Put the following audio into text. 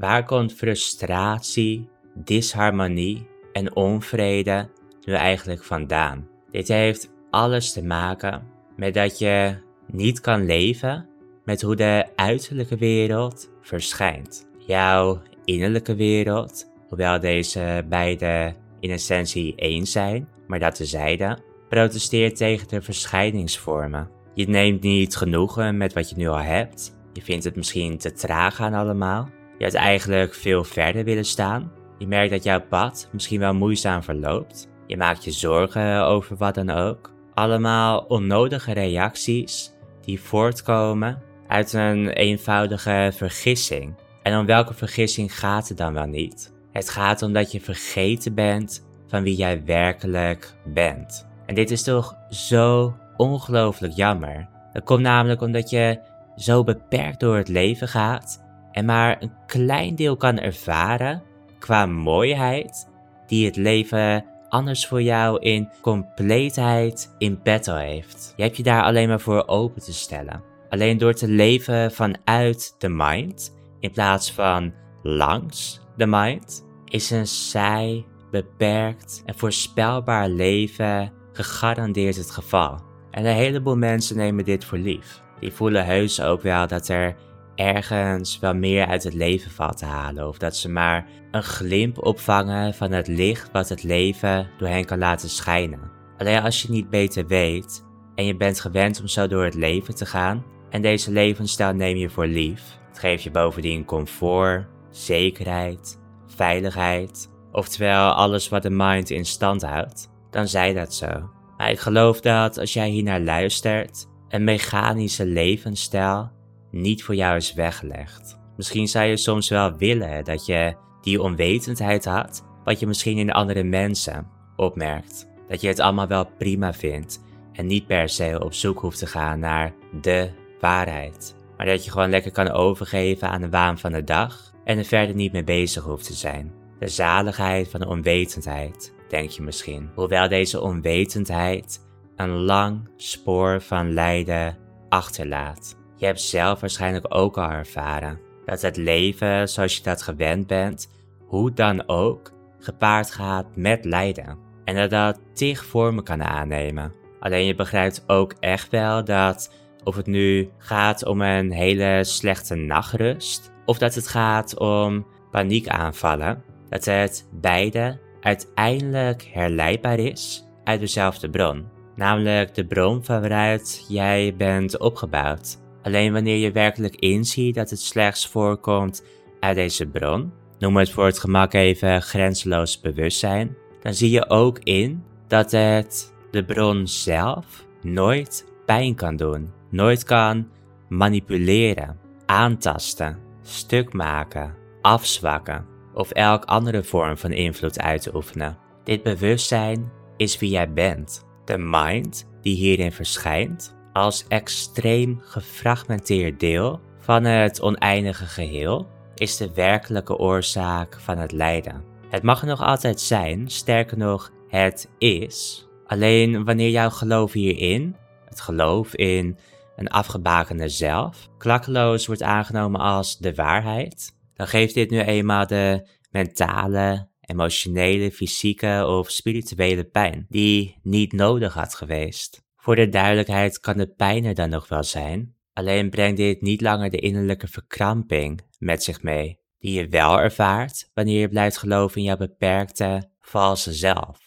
waar komt frustratie, disharmonie en onvrede nu eigenlijk vandaan? Dit heeft alles te maken met dat je niet kan leven met hoe de uiterlijke wereld verschijnt. Jouw innerlijke wereld, hoewel deze beide in essentie één zijn, maar dat tezijde, protesteert tegen de verschijningsvormen. Je neemt niet genoegen met wat je nu al hebt. Je vindt het misschien te traag gaan allemaal. Je had eigenlijk veel verder willen staan. Je merkt dat jouw pad misschien wel moeizaam verloopt. Je maakt je zorgen over wat dan ook. Allemaal onnodige reacties die voortkomen uit een eenvoudige vergissing. En om welke vergissing gaat het dan wel niet? Het gaat om dat je vergeten bent van wie jij werkelijk bent. En dit is toch zo ongelooflijk jammer. Dat komt namelijk omdat je zo beperkt door het leven gaat en maar een klein deel kan ervaren qua mooiheid die het leven anders voor jou in compleetheid in petto heeft. Je hebt je daar alleen maar voor open te stellen. Alleen door te leven vanuit de mind in plaats van langs de mind is een saai, beperkt en voorspelbaar leven gegarandeerd het geval. En een heleboel mensen nemen dit voor lief. Die voelen heus ook wel dat er ergens wel meer uit het leven valt te halen. Of dat ze maar een glimp opvangen van het licht wat het leven door hen kan laten schijnen. Alleen als je niet beter weet en je bent gewend om zo door het leven te gaan en deze levensstijl neem je voor lief. Het geeft je bovendien comfort, zekerheid, veiligheid, oftewel alles wat de mind in stand houdt, dan zij dat zo. Maar ik geloof dat als jij hier naar luistert, een mechanische levensstijl niet voor jou is weggelegd. Misschien zou je soms wel willen dat je die onwetendheid had, wat je misschien in andere mensen opmerkt. Dat je het allemaal wel prima vindt en niet per se op zoek hoeft te gaan naar de waarheid. Maar dat je gewoon lekker kan overgeven aan de waan van de dag en er verder niet mee bezig hoeft te zijn. De zaligheid van de onwetendheid, denk je misschien. Hoewel deze onwetendheid een lang spoor van lijden achterlaat. Je hebt zelf waarschijnlijk ook al ervaren dat het leven zoals je dat gewend bent, hoe dan ook, gepaard gaat met lijden. En dat dat tig vormen kan aannemen. Alleen je begrijpt ook echt wel dat of het nu gaat om een hele slechte nachtrust, of dat het gaat om paniekaanvallen, dat het beide uiteindelijk herleidbaar is uit dezelfde bron. Namelijk de bron van waaruit jij bent opgebouwd. Alleen wanneer je werkelijk inziet dat het slechts voorkomt uit deze bron, noem het voor het gemak even grenzeloos bewustzijn, dan zie je ook in dat het de bron zelf nooit pijn kan doen, nooit kan manipuleren, aantasten, stuk maken, afzwakken of elk andere vorm van invloed uit oefenen. Dit bewustzijn is wie jij bent. De mind die hierin verschijnt als extreem gefragmenteerd deel van het oneindige geheel is de werkelijke oorzaak van het lijden. Het mag nog altijd zijn, sterker nog, het is. Alleen wanneer jouw geloof hierin, het geloof in een afgebakende zelf, klakkeloos wordt aangenomen als de waarheid, dan geeft dit nu eenmaal de mentale, emotionele, fysieke of spirituele pijn die niet nodig had geweest. Voor de duidelijkheid kan de pijn er dan nog wel zijn, alleen brengt dit niet langer de innerlijke verkramping met zich mee, die je wel ervaart wanneer je blijft geloven in jouw beperkte, valse zelf.